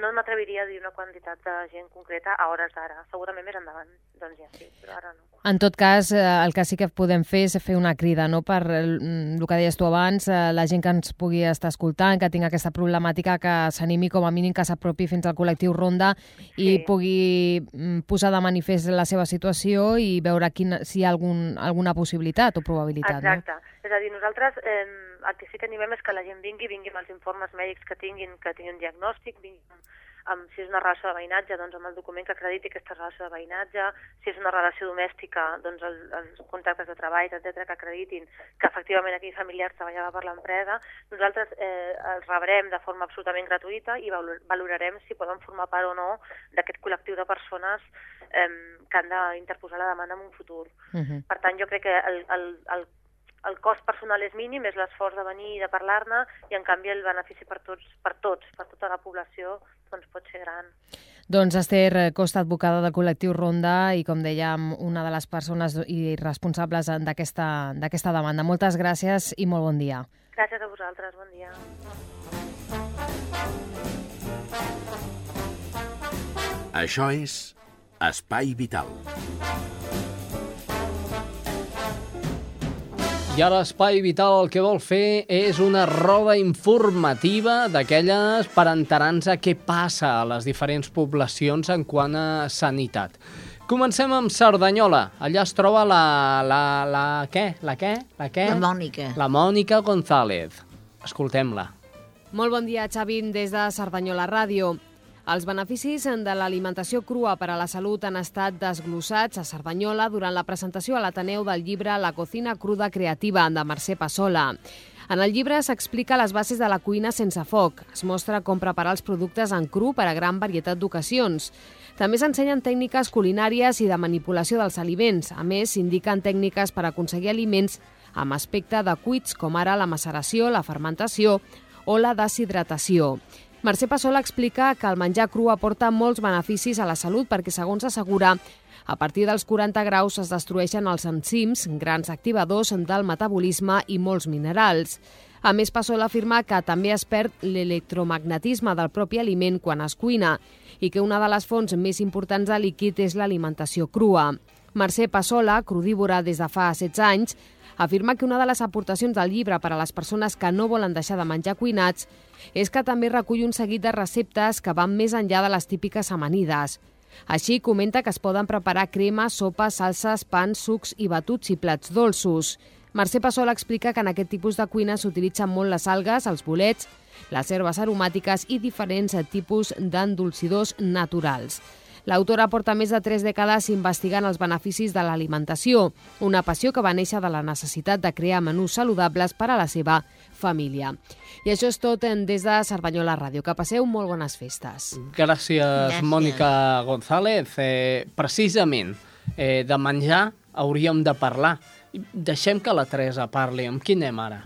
No m'atreviria a dir una quantitat de gent concreta a hores d'ara. Segurament més endavant, doncs ja sí, però ara no. En tot cas, eh, el que sí que podem fer és fer una crida, no?, per eh, el que deies tu abans, eh, la gent que ens pugui estar escoltant, que tinga aquesta problemàtica, que s'animi com a mínim que s'apropi fins al col·lectiu Ronda i Sí. pugui mm, posar de manifest la seva situació i veure quina, si hi ha algun, alguna possibilitat o probabilitat, Exacte. És a dir, nosaltres eh, el que sí que animem és que la gent vingui, vingui amb els informes mèdics que tinguin, que tinguin un diagnòstic, vingui amb, amb, si és una relació de veïnatge, doncs amb el document que acrediti aquesta relació de veïnatge, si és una relació domèstica, doncs el, els contractes de treball, etc que acreditin que efectivament aquell familiar treballava per l'empresa. Nosaltres eh, els rebrem de forma absolutament gratuïta i valor- valorarem si poden formar part o no d'aquest col·lectiu de persones eh, que han d'interposar la demanda en un futur. Uh -huh. Per tant, jo crec que el, el, el, el cost personal és mínim, és l'esforç de venir i de parlar-ne, i en canvi el benefici per tots, per tots, per tota la població, doncs pot ser gran. Doncs Esther Costa, advocada del col·lectiu Ronda i, com dèiem, una de les persones i responsables d'aquesta d'aquesta demanda. Moltes gràcies i molt bon dia. Gràcies a vosaltres, bon dia. Això és Espai Vital. I ara Espai Vital el que vol fer és una roda informativa d'aquelles per enterar-nos a què passa a les diferents poblacions en quant a sanitat. Comencem amb Cerdanyola. Allà es troba la... la, la què? La què? La què? La Mònica. La Mònica González. Escoltem-la. Molt bon dia, Xavi, des de Cerdanyola Ràdio. Els beneficis de l'alimentació crua per a la salut han estat desglossats a Cerdanyola durant la presentació a l'Ateneu del llibre La cocina cruda creativa de Mercè Passola. En el llibre s'explica les bases de la cuina sense foc. Es mostra com preparar els productes en cru per a gran varietat d'ocasions. També s'ensenyen tècniques culinàries i de manipulació dels aliments. A més, s'indiquen tècniques per aconseguir aliments amb aspecte de cuits, com ara la maceració, la fermentació o la deshidratació. Mercè Passola explica que el menjar cru aporta molts beneficis a la salut perquè, segons assegura, a partir dels 40 graus es destrueixen els enzims, grans activadors del metabolisme i molts minerals. A més, Passola afirma que també es perd l'electromagnetisme del propi aliment quan es cuina i que una de les fonts més importants de líquid és l'alimentació crua. Mercè Passola, crudívora des de fa 16 anys, afirma que una de les aportacions del llibre per a les persones que no volen deixar de menjar cuinats és que també recull un seguit de receptes que van més enllà de les típiques amanides. Així, comenta que es poden preparar cremes, sopes, salses, pans, sucs i batuts i plats dolços. Mercè Passola explica que en aquest tipus de cuina s'utilitzen molt les algues, els bolets, les herbes aromàtiques i diferents tipus d'endolcidors naturals. L'autora porta més de tres dècades investigant els beneficis de l'alimentació, una passió que va néixer de la necessitat de crear menús saludables per a la seva família. I això és tot en des de Cerdanyola Ràdio. Que passeu molt bones festes. Gràcies, Gràcies. Mònica González. Eh, precisament, eh, de menjar hauríem de parlar. Deixem que la Teresa parli. Amb qui anem ara?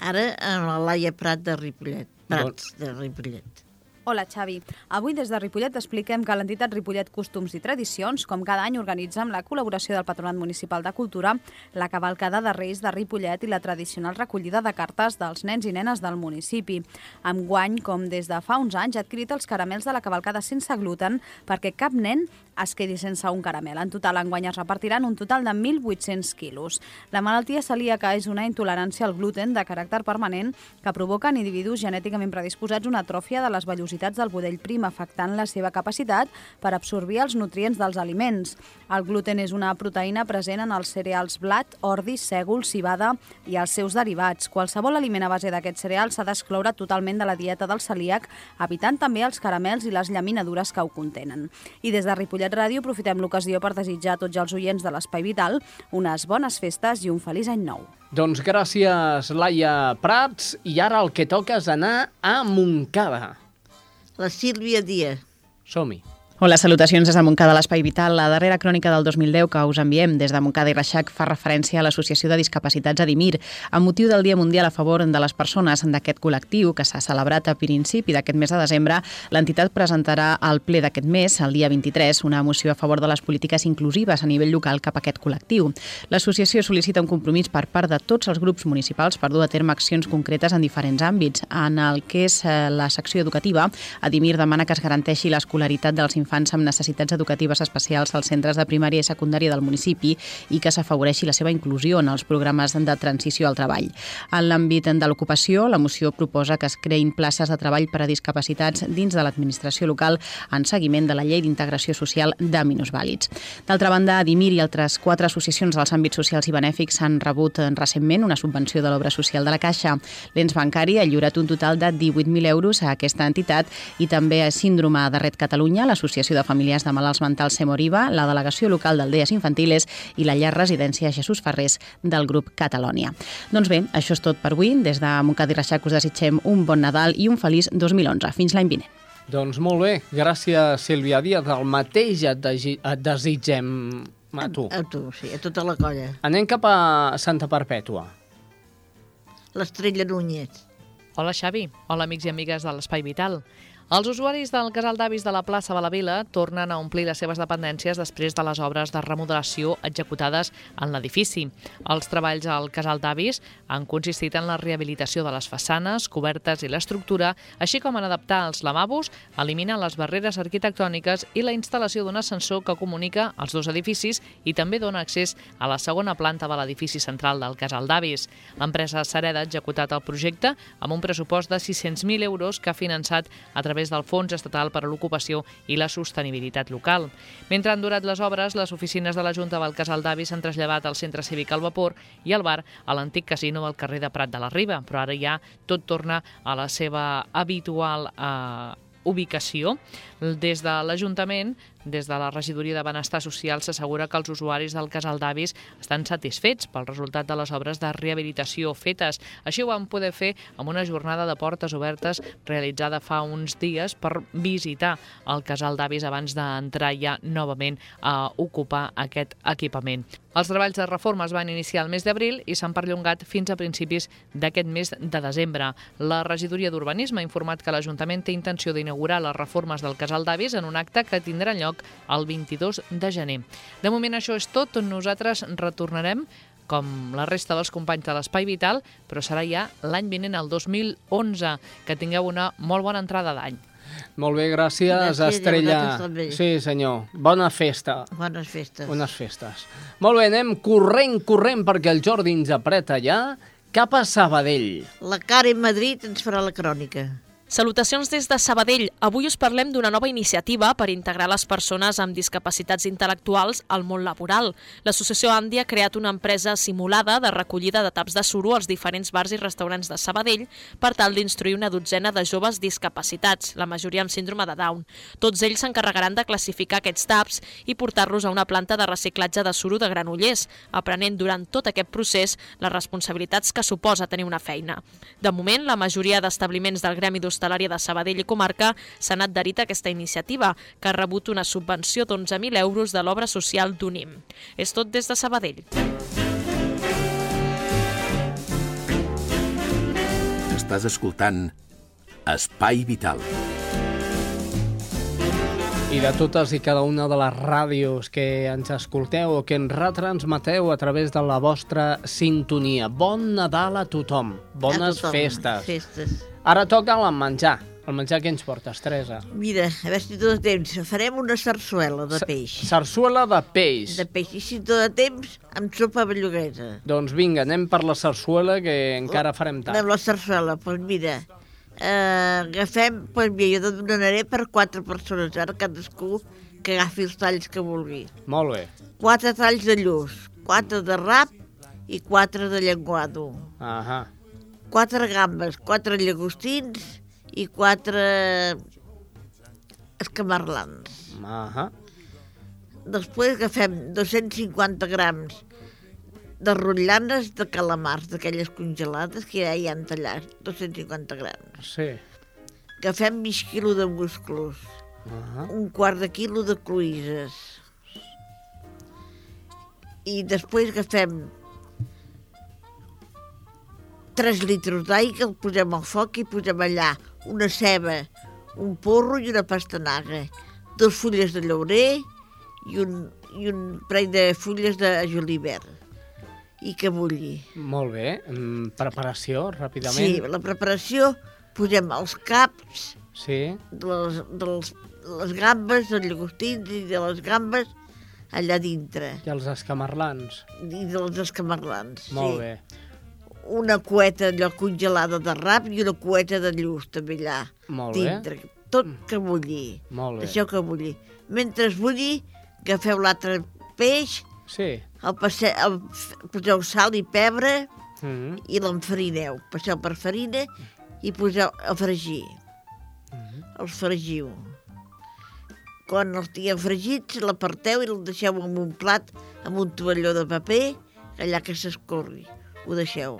Ara amb la Laia Prat de Ripollet. Prats de Ripollet. Hola, Xavi. Avui des de Ripollet expliquem que l'entitat Ripollet Costums i Tradicions, com cada any, organitza amb la col·laboració del Patronat Municipal de Cultura la cavalcada de Reis de Ripollet i la tradicional recollida de cartes dels nens i nenes del municipi. Amb guany, com des de fa uns anys, ha adquirit els caramels de la cavalcada sense gluten perquè cap nen es quedi sense un caramel. En total, enguany es repartiran un total de 1.800 quilos. La malaltia celíaca és una intolerància al gluten de caràcter permanent que provoca en individus genèticament predisposats una atròfia de les vellositats del budell prim, afectant la seva capacitat per absorbir els nutrients dels aliments. El gluten és una proteïna present en els cereals blat, ordi, sègol, cibada i els seus derivats. Qualsevol aliment a base d'aquests cereals s'ha d'excloure totalment de la dieta del celíac, evitant també els caramels i les llaminadures que ho contenen. I des de Ripollet Ràdio aprofitem l'ocasió per desitjar a tots els oients de l'Espai Vital unes bones festes i un feliç any nou. Doncs gràcies, Laia Prats. I ara el que toca és anar a Montcada. La Sílvia Díaz. Som-hi. Hola, salutacions des de Montcada, l'Espai Vital. La darrera crònica del 2010 que us enviem des de Montcada i Reixac fa referència a l'Associació de Discapacitats Adimir, amb motiu del Dia Mundial a favor de les persones d'aquest col·lectiu que s'ha celebrat a principi d'aquest mes de desembre. L'entitat presentarà al ple d'aquest mes, el dia 23, una moció a favor de les polítiques inclusives a nivell local cap a aquest col·lectiu. L'associació sol·licita un compromís per part de tots els grups municipals per dur a terme accions concretes en diferents àmbits. En el que és eh, la secció educativa, Adimir demana que es garanteixi l'escolaritat dels infants amb necessitats educatives especials als centres de primària i secundària del municipi i que s'afavoreixi la seva inclusió en els programes de transició al treball. En l'àmbit de l'ocupació, la moció proposa que es creïn places de treball per a discapacitats dins de l'administració local en seguiment de la llei d'integració social de minusvàlids. D'altra banda, Adimir i altres quatre associacions dels àmbits socials i benèfics han rebut recentment una subvenció de l'obra social de la Caixa. L'ens bancari ha lliurat un total de 18.000 euros a aquesta entitat i també a Síndrome de Red Catalunya, l'Associació de Famílies de Malalts Mentals Semoriva, la Delegació Local d'Aldees Infantiles i la llar residència Jesús Ferrés del grup Catalònia. Doncs bé, això és tot per avui. Des de Montcada i Reixac us desitgem un bon Nadal i un feliç 2011. Fins l'any vinent. Doncs molt bé, gràcies Sílvia Díaz. El mateix et, et desitgem a tu. A tu, sí, a tota la colla. Anem cap a Santa Perpètua. L'Estrella Núñez. Hola Xavi, hola amics i amigues de l'Espai Vital. Els usuaris del casal d'avis de la plaça de la Vila tornen a omplir les seves dependències després de les obres de remodelació executades en l'edifici. Els treballs al casal d'avis han consistit en la rehabilitació de les façanes, cobertes i l'estructura, així com en adaptar els lavabos, eliminar les barreres arquitectòniques i la instal·lació d'un ascensor que comunica els dos edificis i també dona accés a la segona planta de l'edifici central del casal d'avis. L'empresa Sareda ha executat el projecte amb un pressupost de 600.000 euros que ha finançat a través través del Fons Estatal per a l'Ocupació i la Sostenibilitat Local. Mentre han durat les obres, les oficines de la Junta del Casal d'Avis s'han traslladat al Centre Cívic al Vapor i al bar a l'antic casino del carrer de Prat de la Riba, però ara ja tot torna a la seva habitual eh, ubicació. Des de l'Ajuntament, des de la Regidoria de Benestar Social, s'assegura que els usuaris del casal d'avis estan satisfets pel resultat de les obres de rehabilitació fetes. Així ho van poder fer amb una jornada de portes obertes realitzada fa uns dies per visitar el casal d'avis abans d'entrar ja novament a ocupar aquest equipament. Els treballs de reforma es van iniciar el mes d'abril i s'han perllongat fins a principis d'aquest mes de desembre. La regidoria d'Urbanisme ha informat que l'Ajuntament té intenció d'inaugurar les reformes del casal d'avis en un acte que tindrà lloc el 22 de gener. De moment això és tot. Nosaltres retornarem com la resta dels companys de l'Espai Vital, però serà ja l'any vinent, el 2011. Que tingueu una molt bona entrada d'any. Molt bé, gràcies, Gràcies, Estrella. Sí, senyor. Bona festa. Bones festes. Bones festes. Molt bé, anem corrent, corrent, perquè el Jordi ens apreta ja cap a Sabadell. La Karen Madrid ens farà la crònica. Salutacions des de Sabadell. Avui us parlem d'una nova iniciativa per integrar les persones amb discapacitats intel·lectuals al món laboral. L'associació Andy ha creat una empresa simulada de recollida de taps de suro als diferents bars i restaurants de Sabadell per tal d'instruir una dotzena de joves discapacitats, la majoria amb síndrome de Down. Tots ells s'encarregaran de classificar aquests taps i portar-los a una planta de reciclatge de suro de Granollers, aprenent durant tot aquest procés les responsabilitats que suposa tenir una feina. De moment, la majoria d'establiments del Gremi d'Hostalària de Sabadell i Comarca s'han adherit a aquesta iniciativa, que ha rebut una subvenció d'11.000 euros de l'obra social d'UNIM. És tot des de Sabadell. Estàs escoltant Espai Vital. I de totes i cada una de les ràdios que ens escolteu o que ens retransmeteu a través de la vostra sintonia. Bon Nadal a tothom. Bones A tothom. festes. Festes. Ara toca el menjar. El menjar que ens portes, Teresa? Mira, a veure si tot de temps. Farem una sarsuela de peix. Sarsuela de peix. De peix. I si tot de temps, amb sopa belluguesa. Doncs vinga, anem per la sarsuela, que encara farem tard. Amb la sarsuela, doncs mira, eh, agafem, doncs mira, jo te donaré per quatre persones, ara cadascú que agafi els talls que vulgui. Molt bé. Quatre talls de lluç, quatre de rap i quatre de llenguado. Ahà. Quatre gambes, quatre llagostins i quatre escamarlans. Ahà. Després agafem 250 grams de rotllanes de calamars, d'aquelles congelades que ja hi han tallat, 250 grams. Sí. Agafem mig quilo de musclos, Ahà. un quart de quilo de cruïses. I després agafem 3 litres d'aigua, el posem al foc i posem allà una ceba, un porro i una pastanaga, dos fulles de llaurer i un, i un parell de fulles de julivert i que bulli. Molt bé. Mm, preparació, ràpidament. Sí, la preparació posem els caps Sí. de les, de les, les gambes, dels llagostins i de les gambes allà dintre. I els escamarlans. I dels escamarlans, Molt sí. bé. Una cueta allò congelada de rap i una cueta de lluç també allà Molt bé. dintre. Tot que bulli. Molt bé. Deixeu que bulli. Mentre es bulli, agafeu l'altre peix, Sí. el, passe, el, poseu sal i pebre Mm i l'enfarineu. Passeu per farina i poseu a fregir. Els fregiu. Quan els tingueu fregits, l'aparteu i el deixeu en un plat amb un tovalló de paper, allà que s'escorri. Ho deixeu.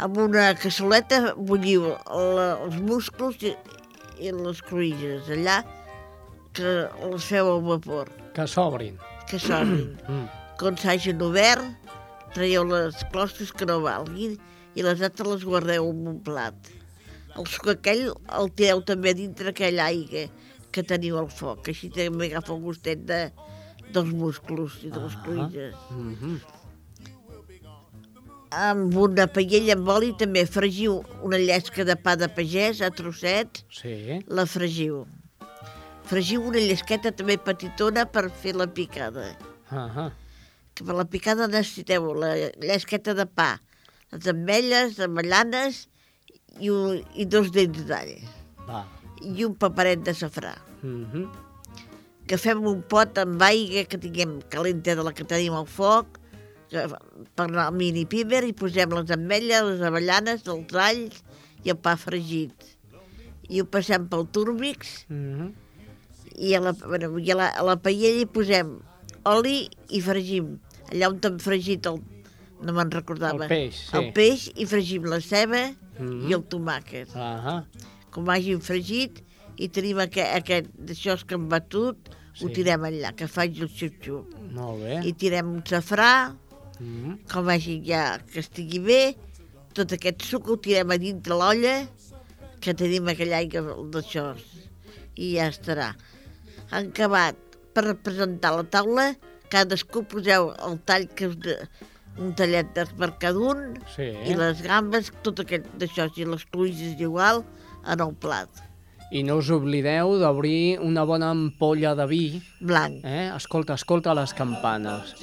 Amb una cassoleta bulliu la, els musclos i, i les cruïges, allà que els feu al vapor, Que s'obrin. que s'obrin. Mm. Quan s'hagin obert, traieu les closques que no valguin i les altres les guardeu en un plat. El suc aquell el tireu també dintre aquella aigua que teniu al foc, així també agafa el gustet de, dels musclos i de les cruïges. Mm -hmm. Amb una paella amb oli també fregiu una llesca de pa de pagès a trossets, Sí. la fregiu. Fregiu una llesqueta també petitona per fer la picada. Ahà. que per la picada necessiteu la llesqueta de pa, les ametlles, avellanes i, un, i dos dents d'all i un paperet de safrà. Mm -hmm. Que fem un pot amb aigua que tinguem calenta de la que tenim al foc, per anar al mini pimer i posem les ametlles, les avellanes, els alls i el pa fregit. I ho passem pel túrmix Mm -hmm. i a la, bueno, i a la, a la paella hi posem oli i fregim. Allà on hem fregit el... no me'n recordava. El peix, sí. El peix i fregim la ceba Mhm. i el tomàquet. Ahà. Com hagin fregit i tenim aquest, aquest d'això que hem batut, sí. ho tirem allà, que faig el xup-xup. Molt bé. I tirem un safrà, Mm com hagi ja que estigui bé, tot aquest suc ho tirem a dintre l'olla, que tenim aquella aigua d'això, i ja estarà. Han acabat per presentar la taula, cadascú poseu el tall que us de, un tallet de, per cada un, Sí. i les gambes, tot aquest d'això, i les cruïses igual, en el plat. I no us oblideu d'obrir una bona ampolla de vi. Blanc. Eh? Escolta, escolta les campanes.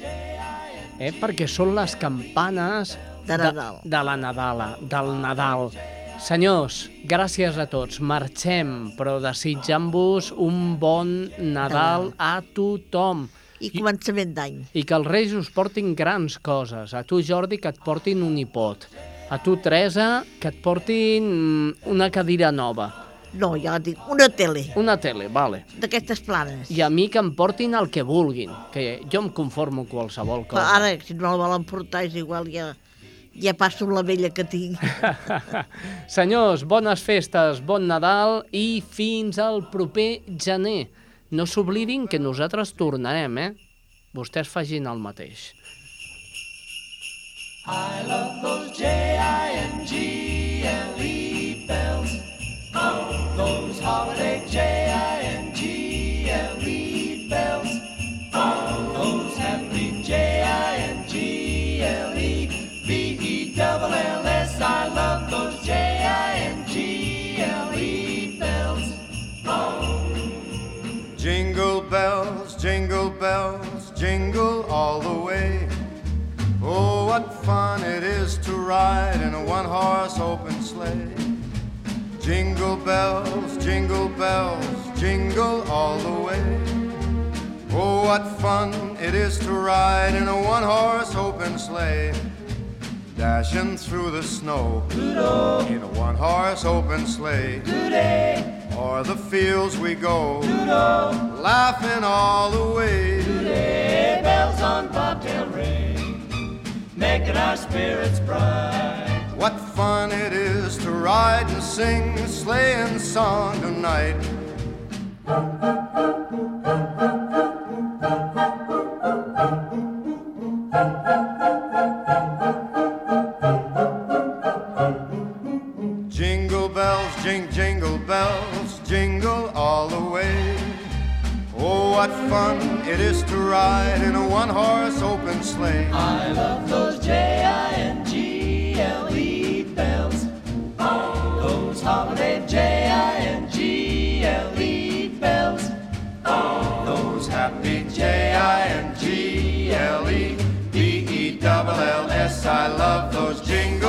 Eh? Perquè són les campanes De Nadal. De, de la Nadala, del Nadal. Senyors, gràcies a tots. Marxem, però desitjant-vos un bon Nadal a tothom. I començament d'any. I que els Reis us portin grans coses. A tu, Jordi, que et portin un hipot. A tu, Teresa, que et portin una cadira nova. No, ja dic, una tele. Una tele, vale. D'aquestes planes. I a mi que em portin el que vulguin, que jo em conformo qualsevol Però cosa. ara, si no la volen portar, és igual, ja, ja passo amb la vella que tinc. Senyors, bones festes, bon Nadal i fins al proper gener. No s'oblidin que nosaltres tornarem, eh? Vostès fagin el mateix. I love those J-I-N-G-L-E bells. Up goes holiday J-I-N-G-L-E bells. Up goes happy J-I-N-G-L-E B-E-double-L-S. I love those J-I-N-G-L-E bells. Jingle bells, jingle bells, jingle all the way. Oh, what fun it is to ride in a one-horse open sleigh. Jingle bells, jingle bells, jingle all the way. Oh, what fun it is to ride in a one horse open sleigh. Dashing through the snow Doodle. in a one horse open sleigh. Today, O'er the fields we go, Doodle. laughing all the way. today, bells on bobtail ring, making our spirits bright. What fun it is to ride sing a sleighing song tonight. Jingle bells, jing, jingle bells, jingle all the way. Oh, what fun it is to ride in a one horse open sleigh. I love those J-I-N-G-L-E bells, those holiday double I love those jingles.